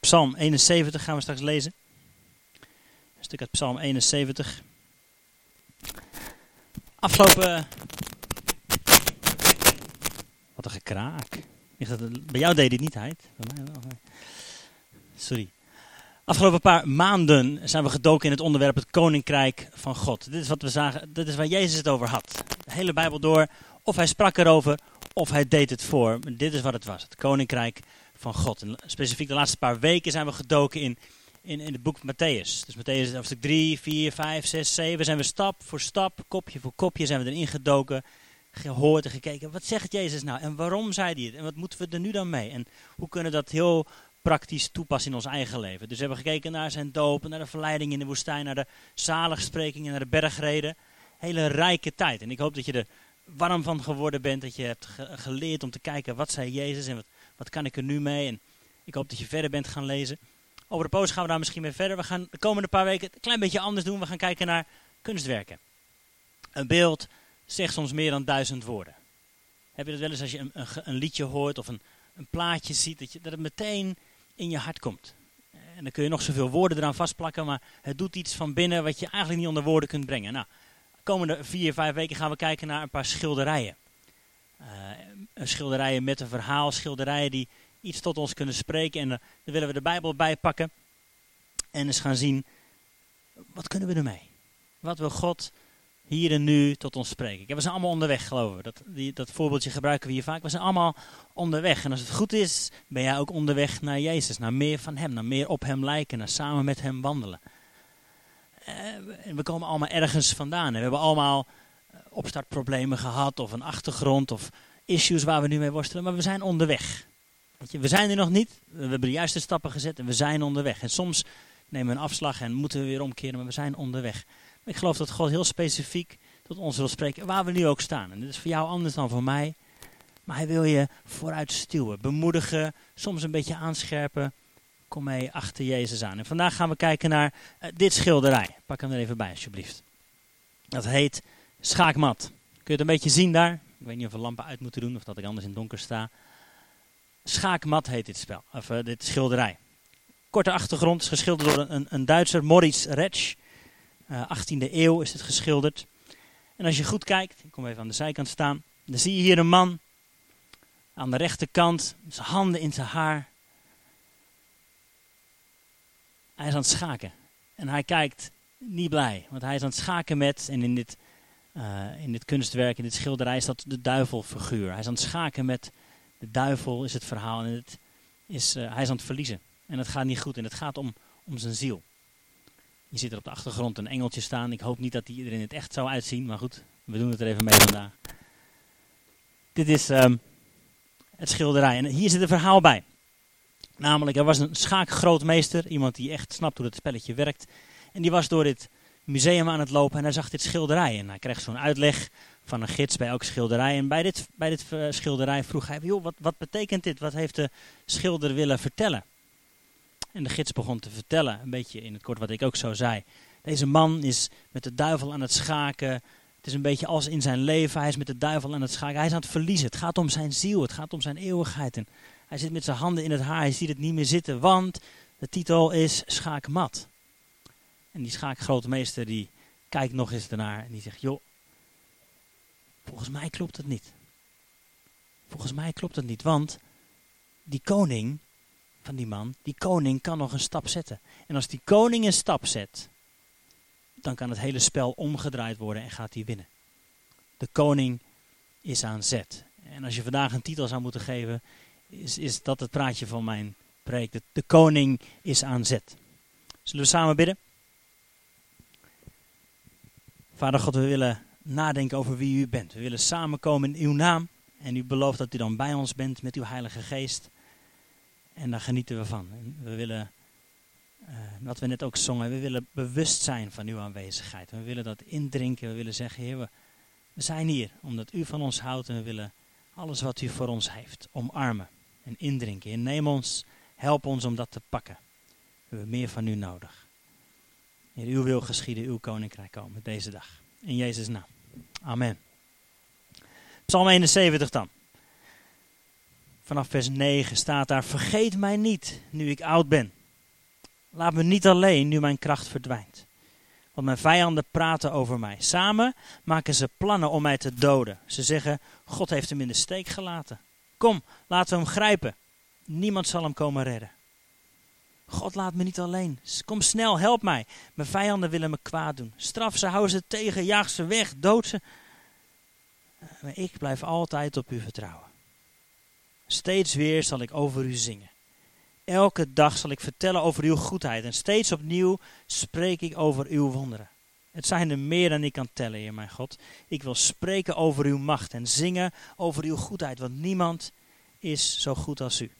Psalm 71 gaan we straks lezen. Een stuk uit Psalm 71. Afgelopen. Wat een gekraak. Bij jou deed dit niet, Heid. Sorry. Afgelopen paar maanden zijn we gedoken in het onderwerp het Koninkrijk van God. Dit is wat we zagen, dit is waar Jezus het over had. De hele Bijbel door. Of hij sprak erover, of hij deed het voor. Dit is wat het was, het Koninkrijk van God. En specifiek de laatste paar weken zijn we gedoken in, in, in het boek Matthäus. Dus Matthäus hoofdstuk 3, 4, 5, 6, 7 zijn we stap voor stap, kopje voor kopje zijn we erin gedoken. Gehoord en gekeken, wat zegt Jezus nou en waarom zei hij het en wat moeten we er nu dan mee? En hoe kunnen we dat heel praktisch toepassen in ons eigen leven? Dus we hebben gekeken naar zijn doop, naar de verleiding in de woestijn, naar de zaligsprekingen, naar de bergreden. Hele rijke tijd. En ik hoop dat je er warm van geworden bent, dat je hebt geleerd om te kijken wat zei Jezus en wat, wat kan ik er nu mee? En ik hoop dat je verder bent gaan lezen. Over de poos gaan we daar misschien mee verder. We gaan de komende paar weken een klein beetje anders doen. We gaan kijken naar kunstwerken. Een beeld zegt soms meer dan duizend woorden. Heb je dat wel eens als je een, een, een liedje hoort of een, een plaatje ziet, dat, je, dat het meteen in je hart komt. En dan kun je nog zoveel woorden eraan vastplakken, maar het doet iets van binnen wat je eigenlijk niet onder woorden kunt brengen. Nou, de komende vier, vijf weken gaan we kijken naar een paar schilderijen. Uh, schilderijen met een verhaal, schilderijen die iets tot ons kunnen spreken. En uh, dan willen we de Bijbel bijpakken en eens gaan zien, wat kunnen we ermee? Wat wil God hier en nu tot ons spreken? We zijn allemaal onderweg, geloven dat, dat voorbeeldje gebruiken we hier vaak. We zijn allemaal onderweg. En als het goed is, ben jij ook onderweg naar Jezus. Naar meer van Hem, naar meer op Hem lijken, naar samen met Hem wandelen. En we komen allemaal ergens vandaan. En we hebben allemaal opstartproblemen gehad, of een achtergrond, of issues waar we nu mee worstelen, maar we zijn onderweg. Je, we zijn er nog niet, we hebben de juiste stappen gezet en we zijn onderweg. En soms nemen we een afslag en moeten we weer omkeren, maar we zijn onderweg. Ik geloof dat God heel specifiek tot ons wil spreken, waar we nu ook staan. En dit is voor jou anders dan voor mij, maar hij wil je vooruit stuwen, bemoedigen, soms een beetje aanscherpen. Kom mee achter Jezus aan. En vandaag gaan we kijken naar uh, dit schilderij. Pak hem er even bij, alsjeblieft. Dat heet Schaakmat. Kun je het een beetje zien daar? Ik weet niet of we lampen uit moeten doen of dat ik anders in het donker sta. Schaakmat heet dit spel, of uh, dit schilderij. Korte achtergrond, is geschilderd door een, een Duitser, Moritz Retsch. Uh, 18e eeuw is het geschilderd. En als je goed kijkt, ik kom even aan de zijkant staan, dan zie je hier een man aan de rechterkant, zijn handen in zijn haar. Hij is aan het schaken. En hij kijkt niet blij, want hij is aan het schaken met, en in dit uh, in dit kunstwerk, in dit schilderij, is dat de duivelfiguur. Hij is aan het schaken met de duivel, is het verhaal. En het is, uh, hij is aan het verliezen. En het gaat niet goed. En het gaat om, om zijn ziel. Je ziet er op de achtergrond een engeltje staan. Ik hoop niet dat die er in het echt zou uitzien. Maar goed, we doen het er even mee vandaag. Dit is um, het schilderij. En hier zit een verhaal bij. Namelijk, er was een schaakgrootmeester. Iemand die echt snapt hoe het spelletje werkt. En die was door dit museum aan het lopen en hij zag dit schilderij. En hij kreeg zo'n uitleg van een gids bij elk schilderij. En bij dit, bij dit uh, schilderij vroeg hij, joh, wat, wat betekent dit? Wat heeft de schilder willen vertellen? En de gids begon te vertellen, een beetje in het kort wat ik ook zo zei. Deze man is met de duivel aan het schaken. Het is een beetje als in zijn leven. Hij is met de duivel aan het schaken. Hij is aan het verliezen. Het gaat om zijn ziel. Het gaat om zijn eeuwigheid. En hij zit met zijn handen in het haar. Hij ziet het niet meer zitten. Want de titel is Schaakmat. En die schaakgrootmeester die kijkt nog eens ernaar en die zegt, joh, volgens mij klopt het niet. Volgens mij klopt het niet, want die koning van die man, die koning kan nog een stap zetten. En als die koning een stap zet, dan kan het hele spel omgedraaid worden en gaat hij winnen. De koning is aan zet. En als je vandaag een titel zou moeten geven, is, is dat het praatje van mijn preek. De, de koning is aan zet. Zullen we samen bidden? Vader God, we willen nadenken over wie u bent. We willen samenkomen in uw naam. En u belooft dat u dan bij ons bent met uw Heilige Geest. En daar genieten we van. We willen, uh, wat we net ook zongen, we willen bewust zijn van uw aanwezigheid. We willen dat indrinken. We willen zeggen, Heer, we, zijn hier omdat u van ons houdt. En we willen alles wat u voor ons heeft omarmen en indrinken. En neem ons, help ons om dat te pakken. We hebben meer van u nodig. Uw wil geschieden, uw koninkrijk komen deze dag. In Jezus' naam. Amen. Psalm 71 dan. Vanaf vers 9 staat daar: Vergeet mij niet nu ik oud ben. Laat me niet alleen nu mijn kracht verdwijnt. Want mijn vijanden praten over mij. Samen maken ze plannen om mij te doden. Ze zeggen: God heeft hem in de steek gelaten. Kom, laten we hem grijpen. Niemand zal hem komen redden. God laat me niet alleen. Kom snel, help mij. Mijn vijanden willen me kwaad doen. Straf ze, hou ze tegen, jaag ze weg, dood ze. Maar ik blijf altijd op u vertrouwen. Steeds weer zal ik over u zingen. Elke dag zal ik vertellen over uw goedheid. En steeds opnieuw spreek ik over uw wonderen. Het zijn er meer dan ik kan tellen, Heer mijn God. Ik wil spreken over uw macht en zingen over uw goedheid, want niemand is zo goed als u.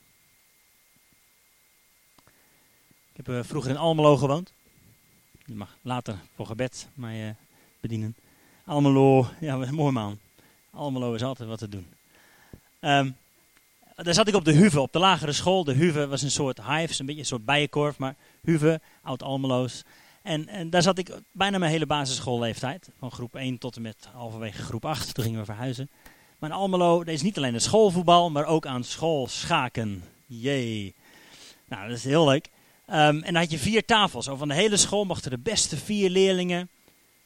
Ik heb uh, vroeger in Almelo gewoond. Je mag later voor gebed mij uh, bedienen. Almelo, ja, mooi man. Almelo is altijd wat te doen. Um, daar zat ik op de Huve, op de lagere school. De Huve was een soort hives, een beetje een soort bijenkorf, maar Huve, oud-Almeloos. En, en, daar zat ik bijna mijn hele basisschoolleeftijd. Van groep 1 tot en met halverwege groep 8. Toen gingen we verhuizen. Maar in Almelo, dat is niet alleen de schoolvoetbal, maar ook aan school schaken. Jee. Nou, dat is heel leuk. Um, en dan had je vier tafels. Over van de hele school mochten de beste vier leerlingen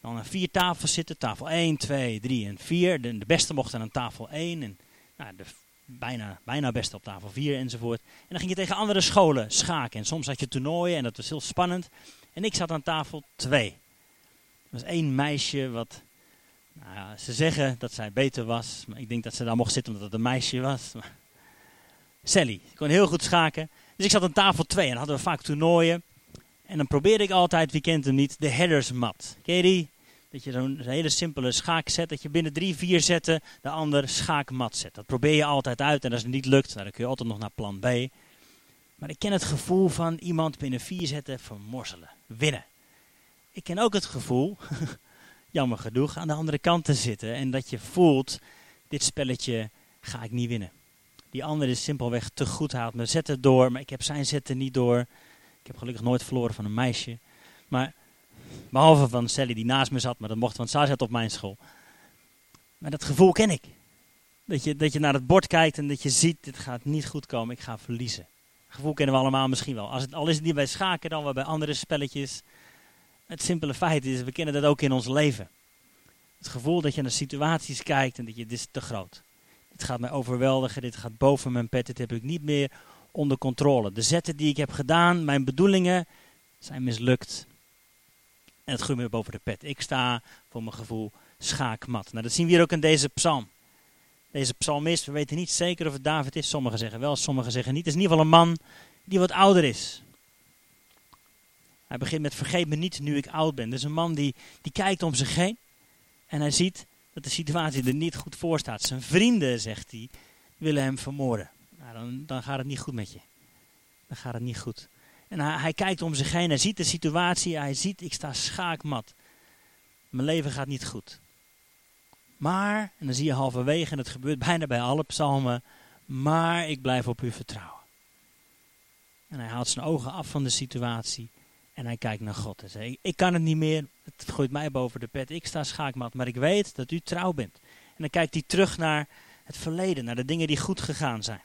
dan aan vier tafels zitten. Tafel 1, 2, 3 en 4. De, de beste mochten aan tafel 1. En nou, de bijna, bijna best op tafel 4 enzovoort. En dan ging je tegen andere scholen schaken. En soms had je toernooien en dat was heel spannend. En ik zat aan tafel 2. Er was één meisje wat, nou ja, ze zeggen dat zij beter was. Maar ik denk dat ze daar mocht zitten omdat het een meisje was. Sally, kon heel goed schaken. Dus ik zat aan tafel 2 en hadden we vaak toernooien. En dan probeerde ik altijd, wie kent hem niet, de headersmat. Ken je die? Dat je zo'n hele simpele schaak zet, dat je binnen drie, vier zetten de ander schaakmat zet. Dat probeer je altijd uit en als het niet lukt, dan kun je altijd nog naar plan B. Maar ik ken het gevoel van iemand binnen vier zetten vermorzelen, winnen. Ik ken ook het gevoel, jammer genoeg, aan de andere kant te zitten en dat je voelt, dit spelletje ga ik niet winnen. Die ander is simpelweg te goed, haalt me zetten door, maar ik heb zijn zetten niet door. Ik heb gelukkig nooit verloren van een meisje. Maar Behalve van Sally die naast me zat, maar dat mocht, want zij zat op mijn school. Maar dat gevoel ken ik. Dat je, dat je naar het bord kijkt en dat je ziet, dit gaat niet goed komen, ik ga verliezen. Dat gevoel kennen we allemaal misschien wel. Als het, al is het niet bij schaken, dan wel bij andere spelletjes. Het simpele feit is, we kennen dat ook in ons leven. Het gevoel dat je naar situaties kijkt en dat je, dit is te groot. Dit gaat mij overweldigen, dit gaat boven mijn pet, dit heb ik niet meer onder controle. De zetten die ik heb gedaan, mijn bedoelingen zijn mislukt. En het groeit me boven de pet. Ik sta voor mijn gevoel schaakmat. Nou, dat zien we hier ook in deze psalm. Deze psalmist, we weten niet zeker of het David is. Sommigen zeggen wel, sommigen zeggen niet. Het is in ieder geval een man die wat ouder is. Hij begint met vergeet me niet nu ik oud ben. Dus een man die, die kijkt om zich heen. En hij ziet dat de situatie er niet goed voor staat. Zijn vrienden, zegt hij, willen hem vermoorden. Nou, dan, dan gaat het niet goed met je. Dan gaat het niet goed. En hij, kijkt om zich heen, hij ziet de situatie, hij ziet, ik sta schaakmat. Mijn leven gaat niet goed. Maar, en dan zie je halverwege, en het gebeurt bijna bij alle psalmen, maar ik blijf op u vertrouwen. En hij haalt zijn ogen af van de situatie en hij kijkt naar God en zegt, ik kan het niet meer, het gooit mij boven de pet, ik sta schaakmat, maar ik weet dat u trouw bent. En dan kijkt hij terug naar het verleden, naar de dingen die goed gegaan zijn.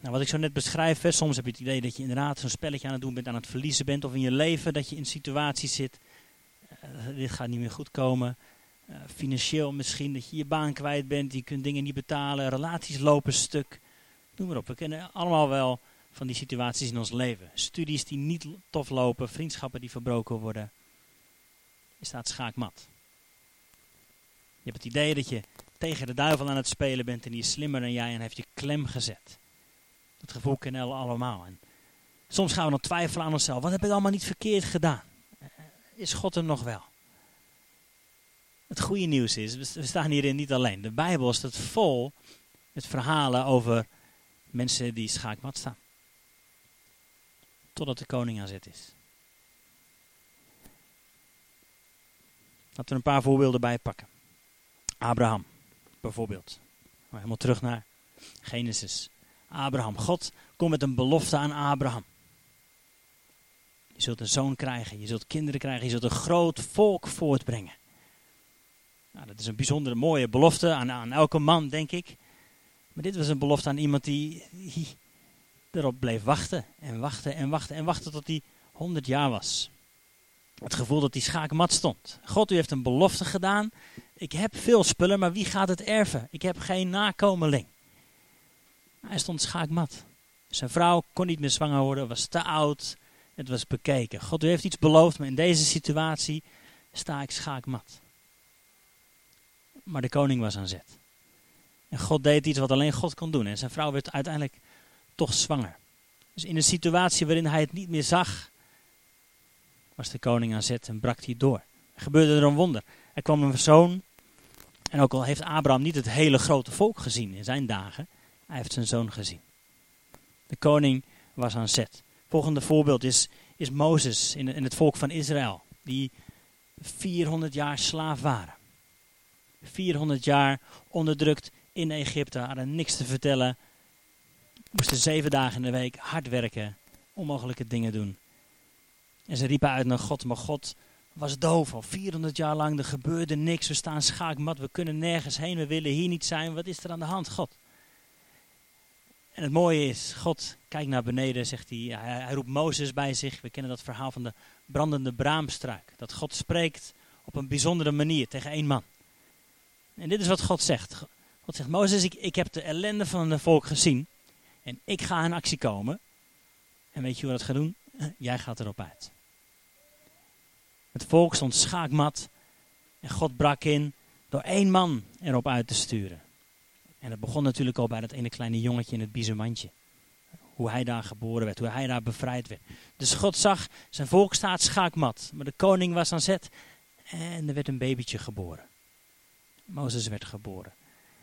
Nou, wat ik zo net beschrijf, hè, soms heb je het idee dat je inderdaad zo'n spelletje aan het doen bent, aan het verliezen bent, of in je leven dat je in situaties zit, uh, dit gaat niet meer goed komen. Uh, financieel misschien, dat je je baan kwijt bent, je kunt dingen niet betalen, relaties lopen stuk. Noem maar op, we kennen allemaal wel van die situaties in ons leven. Studies die niet tof lopen, vriendschappen die verbroken worden. Je staat schaakmat. Je hebt het idee dat je tegen de duivel aan het spelen bent en die is slimmer dan jij en heeft je klem gezet. Dat gevoel kennen we allemaal. En soms gaan we dan twijfelen aan onszelf. Wat heb ik allemaal niet verkeerd gedaan? Is God er nog wel? Het goede nieuws is, we staan hierin niet alleen. De Bijbel staat vol met verhalen over mensen die schaakmat staan. Totdat de koning aan zet is. Laten we een paar voorbeelden bij pakken. Abraham, bijvoorbeeld. Helemaal terug naar Genesis Abraham. God komt met een belofte aan Abraham. Je zult een zoon krijgen, je zult kinderen krijgen, je zult een groot volk voortbrengen. Nou, dat is een bijzondere mooie belofte aan, aan elke man, denk ik. Maar dit was een belofte aan iemand die, die erop bleef wachten en wachten en wachten en wachten tot hij 100 jaar was. Het gevoel dat die schaakmat stond. God, u heeft een belofte gedaan. Ik heb veel spullen, maar wie gaat het erven? Ik heb geen nakomeling. Hij stond schaakmat. Zijn vrouw kon niet meer zwanger worden, was te oud. Het was bekeken. God, u heeft iets beloofd, maar in deze situatie sta ik schaakmat. Maar de koning was aan zet. En God deed iets wat alleen God kon doen. En zijn vrouw werd uiteindelijk toch zwanger. Dus in een situatie waarin hij het niet meer zag, was de koning aan zet en brak hij door. Er gebeurde er een wonder. Er kwam een zoon. En ook al heeft Abraham niet het hele grote volk gezien in zijn dagen, hij heeft zijn zoon gezien. De koning was aan zet. Volgende voorbeeld is, is Mozes in, in het volk van Israël, die 400 jaar slaaf waren. 400 jaar onderdrukt in Egypte, hadden niks te vertellen, moesten zeven dagen in de week hard werken, onmogelijke dingen doen. En ze riepen uit naar God, maar God was doof al 400 jaar lang, er gebeurde niks, we staan schaakmat, we kunnen nergens heen, we willen hier niet zijn, wat is er aan de hand, God? En het mooie is, God kijkt naar beneden, zegt hij, hij, roept Mozes bij zich. We kennen dat verhaal van de brandende braamstruik. Dat God spreekt op een bijzondere manier tegen één man. En dit is wat God zegt. God zegt, Mozes, ik, ik heb de ellende van het volk gezien. En ik ga in actie komen. En weet je hoe dat gaat doen? Jij gaat erop uit. Het volk stond schaakmat. En God brak in door één man erop uit te sturen. En dat begon natuurlijk al bij dat ene kleine jongetje in het biezenmandje. Hoe hij daar geboren werd, hoe hij daar bevrijd werd. Dus God zag, zijn volk staat schaakmat. Maar de koning was aan zet. En er werd een babytje geboren. Mozes werd geboren.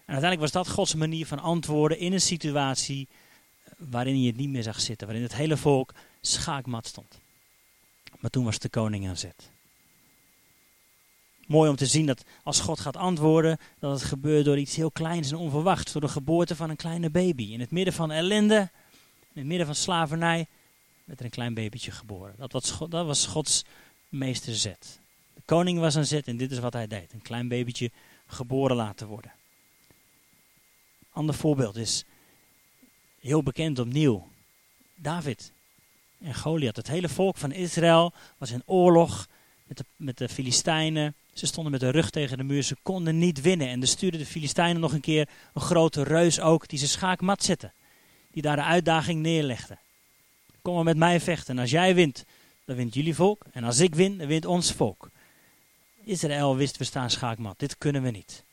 En uiteindelijk was dat Gods manier van antwoorden in een situatie waarin hij het niet meer zag zitten. Waarin het hele volk schaakmat stond. Maar toen was de koning aan zet. Mooi om te zien dat als God gaat antwoorden, dat het gebeurt door iets heel kleins en onverwachts. Door de geboorte van een kleine baby. In het midden van ellende, in het midden van slavernij, werd er een klein babytje geboren. Dat was, dat was Gods meesterzet. De koning was aan zet en dit is wat hij deed. Een klein babytje geboren laten worden. Ander voorbeeld is heel bekend opnieuw. David en Goliath. Het hele volk van Israël was in oorlog met de, met de Filistijnen. Ze stonden met de rug tegen de muur. Ze konden niet winnen. En dan stuurden de Filistijnen nog een keer een grote reus ook. Die ze schaakmat zetten. Die daar de uitdaging neerlegde. Kom maar met mij vechten. En als jij wint, dan wint jullie volk. En als ik win, dan wint ons volk. Israël wist, we staan schaakmat. Dit kunnen we niet.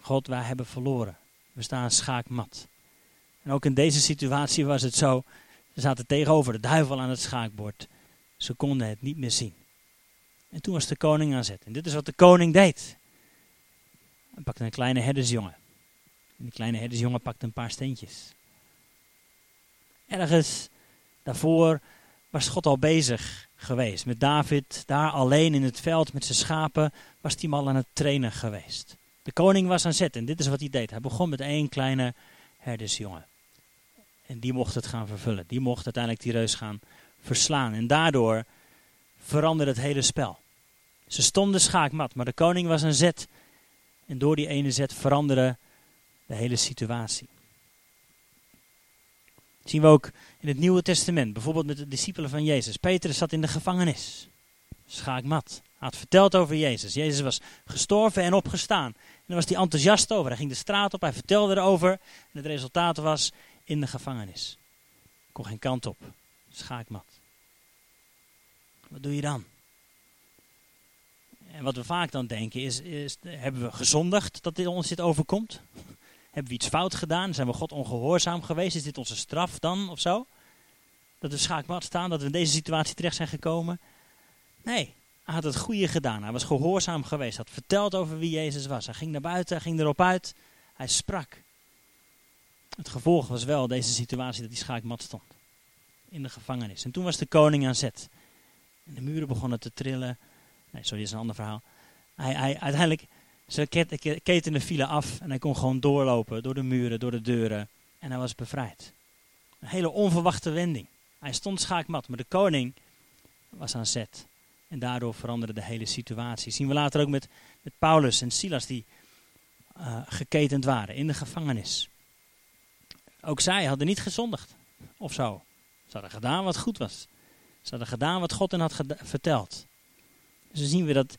God, wij hebben verloren. We staan schaakmat. En ook in deze situatie was het zo. Ze zaten tegenover de duivel aan het schaakbord. Ze konden het niet meer zien. En toen was de koning aan zet. En dit is wat de koning deed. Hij pakte een kleine herdersjongen. En die kleine herdersjongen pakte een paar steentjes. Ergens daarvoor was God al bezig geweest. Met David, daar alleen in het veld met zijn schapen, was hij al aan het trainen geweest. De koning was aan zet en dit is wat hij deed. Hij begon met één kleine herdersjongen. En die mocht het gaan vervullen. Die mocht uiteindelijk die reus gaan verslaan. En daardoor veranderde het hele spel. Ze stonden schaakmat, maar de koning was een zet. En door die ene zet veranderde de hele situatie. Dat zien we ook in het Nieuwe Testament, bijvoorbeeld met de discipelen van Jezus. Petrus zat in de gevangenis, schaakmat. Hij had verteld over Jezus. Jezus was gestorven en opgestaan. En daar was hij enthousiast over. Hij ging de straat op, hij vertelde erover. En het resultaat was in de gevangenis. Kon geen kant op. Schaakmat. Wat doe je dan? En wat we vaak dan denken is, is hebben we gezondigd dat dit ons dit overkomt? Hebben we iets fout gedaan? Zijn we God ongehoorzaam geweest? Is dit onze straf dan of zo? Dat we schaakmat staan, dat we in deze situatie terecht zijn gekomen? Nee, hij had het goede gedaan. Hij was gehoorzaam geweest. Hij had verteld over wie Jezus was. Hij ging naar buiten, hij ging erop uit. Hij sprak. Het gevolg was wel deze situatie dat hij schaakmat stond. In de gevangenis. En toen was de koning aan zet. En de muren begonnen te trillen. Nee, sorry, dat is een ander verhaal. Hij, hij, uiteindelijk, zijn ketenen vielen af en hij kon gewoon doorlopen door de muren, door de deuren. En hij was bevrijd. Een hele onverwachte wending. Hij stond schaakmat, maar de koning was aan zet. En daardoor veranderde de hele situatie. Zien we later ook met, met Paulus en Silas die uh, geketend waren in de gevangenis. Ook zij hadden niet gezondigd. Of zo. Ze hadden gedaan wat goed was. Ze hadden gedaan wat God hen had verteld. Dus dan zien we dat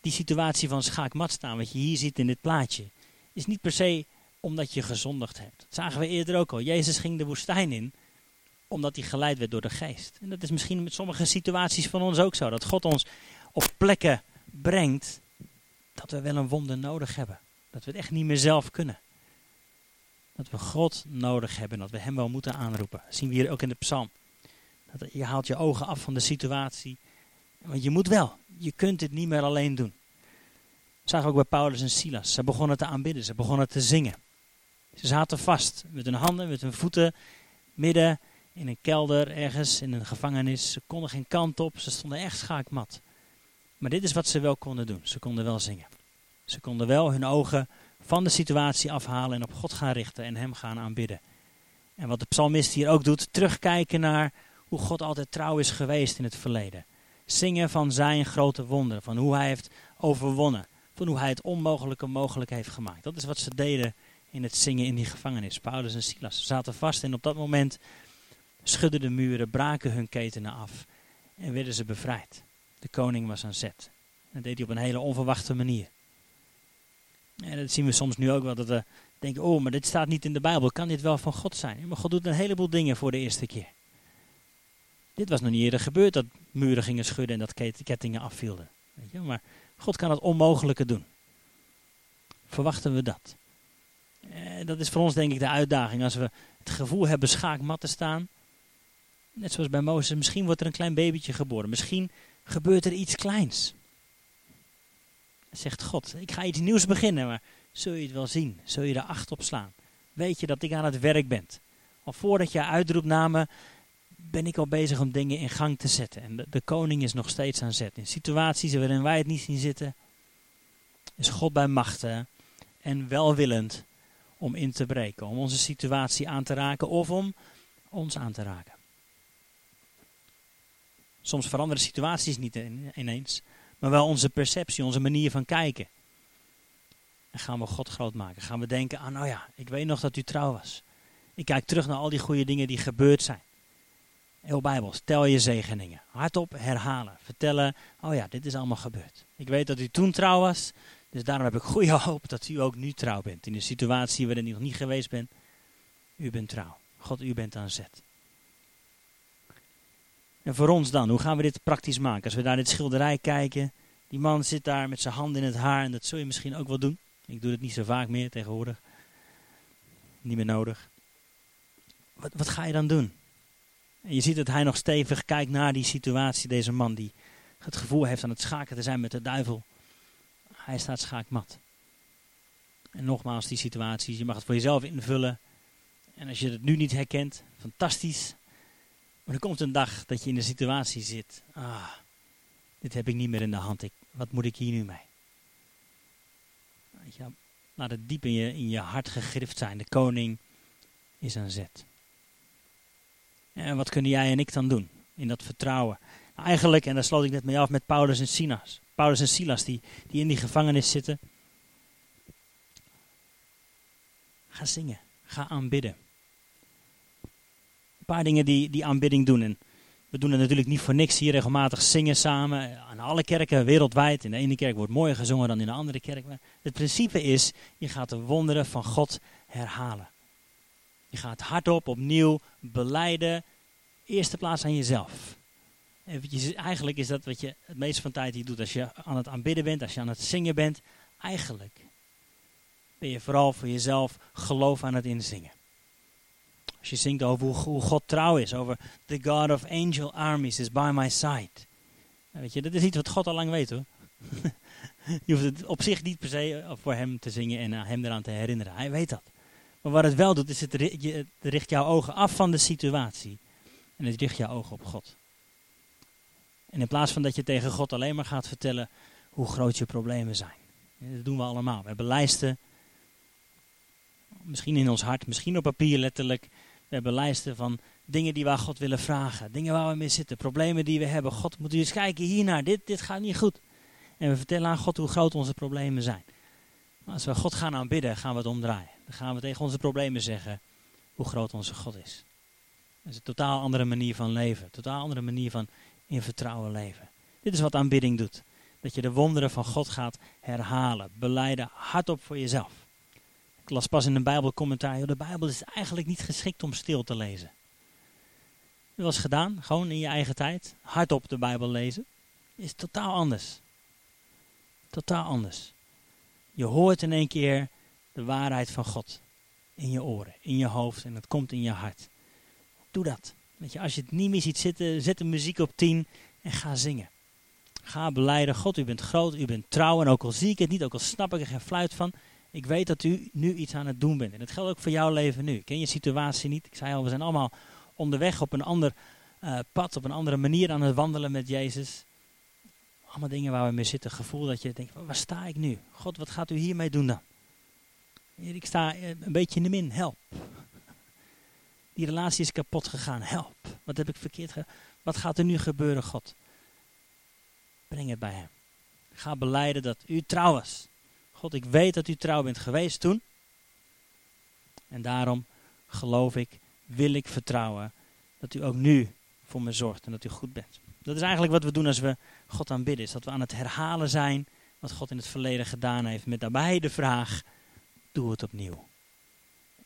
die situatie van schaakmat staan, wat je hier ziet in dit plaatje, is niet per se omdat je gezondigd hebt. Dat zagen we eerder ook al. Jezus ging de woestijn in omdat hij geleid werd door de geest. En dat is misschien met sommige situaties van ons ook zo. Dat God ons op plekken brengt dat we wel een wonder nodig hebben. Dat we het echt niet meer zelf kunnen. Dat we God nodig hebben. Dat we hem wel moeten aanroepen. Dat zien we hier ook in de psalm. Dat je haalt je ogen af van de situatie. Want je moet wel. Je kunt dit niet meer alleen doen. Dat zagen ook bij Paulus en Silas. Ze begonnen te aanbidden. Ze begonnen te zingen. Ze zaten vast. Met hun handen, met hun voeten. Midden in een kelder ergens. In een gevangenis. Ze konden geen kant op. Ze stonden echt schaakmat. Maar dit is wat ze wel konden doen. Ze konden wel zingen. Ze konden wel hun ogen van de situatie afhalen en op God gaan richten en hem gaan aanbidden. En wat de psalmist hier ook doet, terugkijken naar hoe God altijd trouw is geweest in het verleden. Zingen van zijn grote wonderen, van hoe hij heeft overwonnen, van hoe hij het onmogelijke mogelijk heeft gemaakt. Dat is wat ze deden in het zingen in die gevangenis. Paulus en Silas zaten vast en op dat moment schudden de muren, braken hun ketenen af en werden ze bevrijd. De koning was aan zet. Dat deed hij op een hele onverwachte manier. En dat zien we soms nu ook wel, dat we denken, oh, maar dit staat niet in de Bijbel, kan dit wel van God zijn? maar God doet een heleboel dingen voor de eerste keer. Dit was nog niet eerder gebeurd, dat muren gingen schudden en dat kettingen afvielden. Weet je? Maar God kan het onmogelijke doen. Verwachten we dat? Eh, dat is voor ons denk ik de uitdaging. Als we het gevoel hebben schaakmat te staan, net zoals bij Mozes, misschien wordt er een klein babytje geboren. Misschien gebeurt er iets kleins. Zegt God, ik ga iets nieuws beginnen, maar zul je het wel zien? Zul je er acht op slaan? Weet je dat ik aan het werk ben? Al voordat je uitroept naar me, ben ik al bezig om dingen in gang te zetten. En de, de koning is nog steeds aan zet. In situaties waarin wij het niet zien zitten, is God bij machten en welwillend om in te breken. Om onze situatie aan te raken of om ons aan te raken. Soms veranderen situaties niet ineens, maar wel onze perceptie, onze manier van kijken. En gaan we God groot maken. Gaan we denken aan, nou ja, ik weet nog dat u trouw was. Ik kijk terug naar al die goede dingen die gebeurd zijn. Heel Bijbels, tel je zegeningen. Hardop herhalen. Vertellen, oh ja, dit is allemaal gebeurd. Ik weet dat u toen trouw was, dus daarom heb ik goede hoop dat u ook nu trouw bent. In de situatie waarin u nog niet geweest bent, u bent trouw. God, u bent aan zet. En voor ons dan, hoe gaan we dit praktisch maken? Als we naar dit schilderij kijken, die man zit daar met zijn handen in het haar en dat zul je misschien ook wel doen. Ik doe het niet zo vaak meer tegenwoordig. Niet meer nodig. Wat, wat ga je dan doen? En je ziet dat hij nog stevig kijkt naar die situatie, deze man die het gevoel heeft aan het schaken te zijn met de duivel. Hij staat schaakmat. En nogmaals, die situaties, je mag het voor jezelf invullen. En als je het nu niet herkent, fantastisch. Maar er komt een dag dat je in de situatie zit. Ah, dit heb ik niet meer in de hand. Ik, wat moet ik hier nu mee? Je, laat het diep in je, in je hart gegrift zijn. De koning is aan zet. En wat kunnen jij en ik dan doen in dat vertrouwen? Nou, eigenlijk, en daar sloot ik net mee af met Paulus en Silas. Paulus en Silas die, die in die gevangenis zitten. Ga zingen. Ga aanbidden paar dingen die, die aanbidding doen. En we doen het natuurlijk niet voor niks hier regelmatig zingen samen. Aan alle kerken wereldwijd. In de ene kerk wordt mooier gezongen dan in de andere kerk. Maar het principe is, je gaat de wonderen van God herhalen. Je gaat hardop opnieuw beleiden. Eerste plaats aan jezelf. Eigenlijk is dat wat je het meeste van de tijd hier doet. Als je aan het aanbidden bent, als je aan het zingen bent. Eigenlijk ben je vooral voor jezelf geloof aan het inzingen. Als je zingt over hoe, God trouw is, over the God of angel armies is by my side. Weet je, dat is iets wat God al lang weet hoor. je hoeft het op zich niet per se eh, voor hem te zingen en hem eraan te herinneren. Hij weet dat. Maar wat het wel doet, is het, het richt jouw ogen af van de situatie. En het richt jouw ogen op God. En in plaats van dat je tegen God alleen maar gaat vertellen hoe groot je problemen zijn. Dat doen we allemaal. We hebben lijsten. Misschien in ons hart, misschien op papier letterlijk. We hebben lijsten van dingen die we aan God willen vragen. Dingen waar we mee zitten. Problemen die we hebben. God, moet u eens kijken hiernaar. Dit, dit gaat niet goed. En we vertellen aan God hoe groot onze problemen zijn. Maar als we God gaan aanbidden, gaan we het omdraaien. Dan gaan we tegen onze problemen zeggen. hoe groot onze God is. Dat is een totaal andere manier van leven. Een totaal andere manier van in vertrouwen leven. Dit is wat aanbidding doet. Dat je de wonderen van God gaat herhalen, beleiden, hardop voor jezelf. Ik las pas in een Bijbelcommentaar, de Bijbel is eigenlijk niet geschikt om stil te lezen. Dat was gedaan, gewoon in je eigen tijd, hardop de Bijbel lezen. Is totaal anders. Totaal anders. Je hoort in één keer de waarheid van God in je oren, in je hoofd en het komt in je hart. Doe dat. Weet je, als je het niet meer ziet zitten, zet de muziek op 10 en ga zingen. Ga beleiden, God, u bent groot, u bent trouw. En ook al zie ik het niet, ook al snap ik er geen fluit van. Ik weet dat u nu iets aan het doen bent. En dat geldt ook voor jouw leven nu. Ken je situatie niet? Ik zei al, we zijn allemaal onderweg op een ander uh, pad, op een andere manier aan het wandelen met Jezus. Allemaal dingen waar we mee zitten. Gevoel dat je denkt, waar sta ik nu? God, wat gaat u hiermee doen dan? Ik sta eh, een beetje in de min, help. Die relatie is kapot gegaan, help. Wat heb ik verkeerd gedaan? Wat gaat er nu gebeuren, God? Breng het bij hem. Ga beleiden dat u trouw was. God, ik weet dat u trouw bent geweest toen. En daarom geloof ik, wil ik vertrouwen dat u ook nu voor me zorgt en dat u goed bent. Dat is eigenlijk wat we doen als we God aanbidden. Is dat we aan het herhalen zijn wat God in het verleden gedaan heeft. Met daarbij de vraag, doe het opnieuw.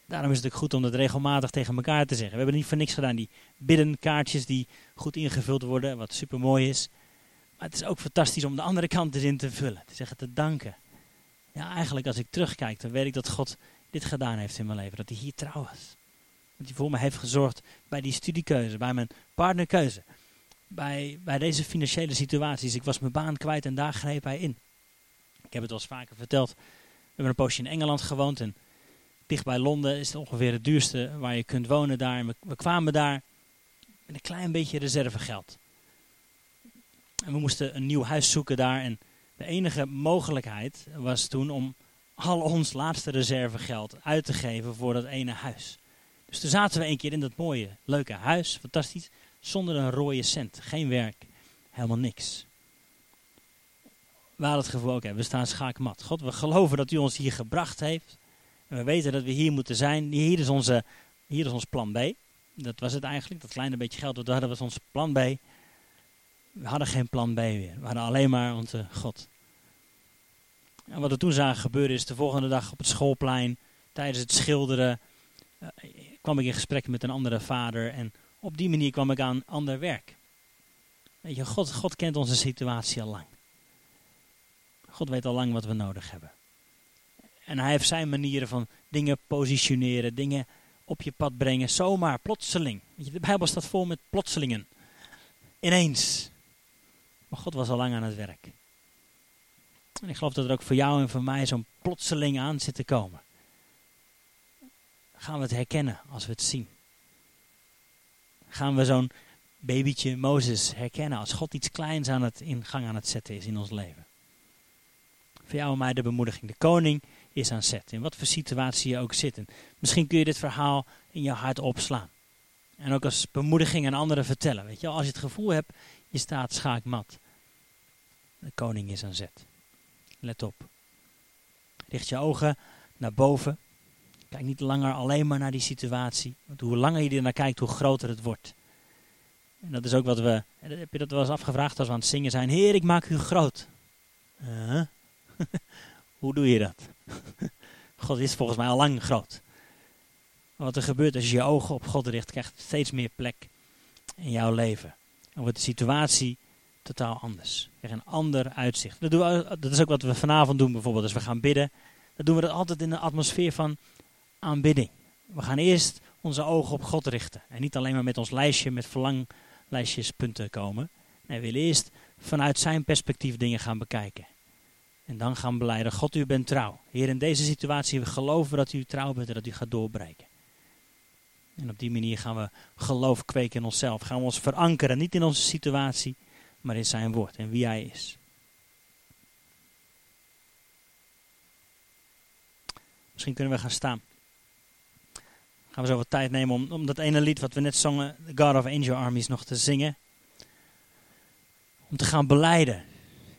Daarom is het ook goed om dat regelmatig tegen elkaar te zeggen. We hebben niet voor niks gedaan. Die biddenkaartjes die goed ingevuld worden, wat super mooi is. Maar het is ook fantastisch om de andere kant erin te vullen. Te zeggen, te danken. Ja, eigenlijk als ik terugkijk, dan weet ik dat God dit gedaan heeft in mijn leven. Dat hij hier trouw was. Dat hij voor me heeft gezorgd bij die studiekeuze, bij mijn partnerkeuze. Bij, bij deze financiële situaties. Ik was mijn baan kwijt en daar greep hij in. Ik heb het wel eens vaker verteld. We hebben een poosje in Engeland gewoond en dicht bij Londen is het ongeveer het duurste waar je kunt wonen daar. we, we kwamen daar met een klein beetje reservegeld. En we moesten een nieuw huis zoeken daar. En de enige mogelijkheid was toen om al ons laatste reservegeld uit te geven voor dat ene huis. Dus toen zaten we een keer in dat mooie, leuke huis, fantastisch, zonder een rode cent. Geen werk, helemaal niks. We hadden het gevoel, oké, we staan schaakmat. God, we geloven dat u ons hier gebracht heeft. En we weten dat we hier moeten zijn. Hier is, onze, hier is ons plan B. Dat was het eigenlijk, dat kleine beetje geld dat we hadden was ons plan B. We hadden geen plan B weer. We hadden alleen maar onze God. En wat we toen zagen gebeuren is de volgende dag op het schoolplein, tijdens het schilderen, uh, kwam ik in gesprek met een andere vader. En op die manier kwam ik aan ander werk. Weet je, God, God kent onze situatie al lang. God weet al lang wat we nodig hebben. En hij heeft zijn manieren van dingen positioneren, dingen op je pad brengen, zomaar, plotseling. De Bijbel staat vol met plotselingen. Ineens. Maar God was al lang aan het werk. En ik geloof dat er ook voor jou en voor mij zo'n plotseling aan zit te komen. Gaan we het herkennen als we het zien? Gaan we zo'n babytje Mozes herkennen als God iets kleins aan het in gang aan het zetten is in ons leven? Voor jou en mij de bemoediging. De koning is aan zet. In wat voor situatie je ook zit. En misschien kun je dit verhaal in je hart opslaan. En ook als bemoediging aan anderen vertellen. Weet je, als je het gevoel hebt, je staat schaakmat. De koning is aan zet. Let op. Richt je ogen naar boven. Kijk niet langer alleen maar naar die situatie. Want hoe langer je er naar kijkt, hoe groter het wordt. En dat is ook wat we. Heb je dat wel eens afgevraagd als we aan het zingen zijn? Heer, ik maak u groot. Hoe doe je dat? God is volgens mij al lang groot. Wat er gebeurt als je je ogen op God richt, krijgt steeds meer plek in jouw leven. En wordt de situatie totaal anders. Je een ander uitzicht. Dat, doen we, dat is ook wat we vanavond doen bijvoorbeeld. Als we gaan bidden, dan doen we dat altijd in de atmosfeer van aanbidding. We gaan eerst onze ogen op God richten. En niet alleen maar met ons lijstje met verlanglijstjespunten komen. Nee, we willen eerst vanuit zijn perspectief dingen gaan bekijken. En dan gaan beleiden, God u bent trouw. Heer, in deze situatie we geloven dat u trouw bent en dat u gaat doorbreken. En op die manier gaan we geloof kweken in onszelf. Gaan we ons verankeren, niet in onze situatie, maar in zijn woord en wie hij is. Misschien kunnen we gaan staan. Gaan we zo wat tijd nemen om, om dat ene lied wat we net zongen, The God of Angel Armies, nog te zingen. Om te gaan beleiden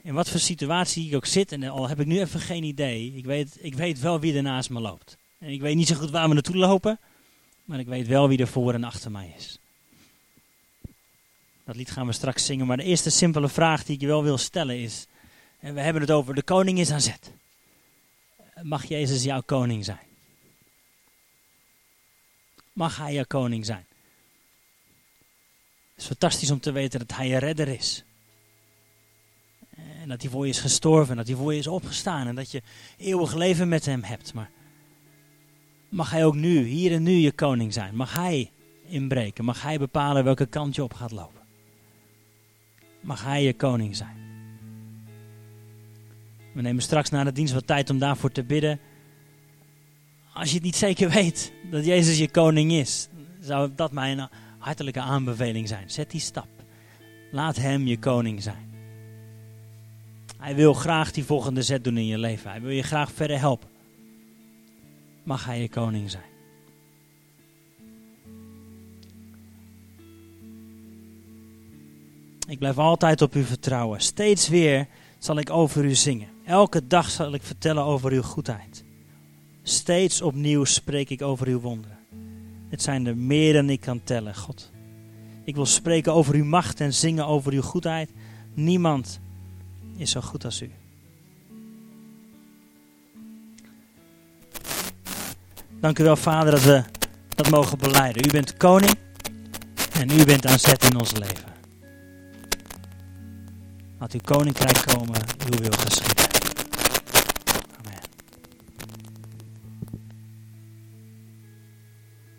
in wat voor situatie ik ook zit, en al heb ik nu even geen idee, ik weet, ik weet wel wie er naast me loopt. En ik weet niet zo goed waar we naartoe lopen, Maar ik weet wel wie er voor en achter mij is. Dat lied gaan we straks zingen. Maar de eerste simpele vraag die ik je wel wil stellen is. En we hebben het over de koning is aan zet. Mag Jezus jouw koning zijn? Mag hij jouw koning zijn? Het is fantastisch om te weten dat hij je redder is. En dat hij voor je is gestorven, dat hij voor je is opgestaan en dat je eeuwig leven met hem hebt. Maar mag hij ook nu, hier en nu, je koning zijn? Mag hij inbreken? Mag hij bepalen welke kant je op gaat lopen? Mag hij je koning zijn? We nemen straks na de dienst wat tijd om daarvoor te bidden. Als je het niet zeker weet dat Jezus je koning is, zou dat mijn hartelijke aanbeveling zijn. Zet die stap. Laat hem je koning zijn. Hij wil graag die volgende zet doen in je leven. Hij wil je graag verder helpen. Mag hij je koning zijn. Ik blijf altijd op u vertrouwen. Steeds weer zal ik over u zingen. Elke dag zal ik vertellen over uw goedheid. Steeds opnieuw spreek ik over uw wonderen. Het zijn er meer dan ik kan tellen, God. Ik wil spreken over uw macht en zingen over uw goedheid. Niemand is zo goed als u. Dank u wel, Vader, dat we dat mogen beleiden. U bent koning en u bent aan zet in ons leven. Laat uw koninkrijk komen, uw wil geschieden.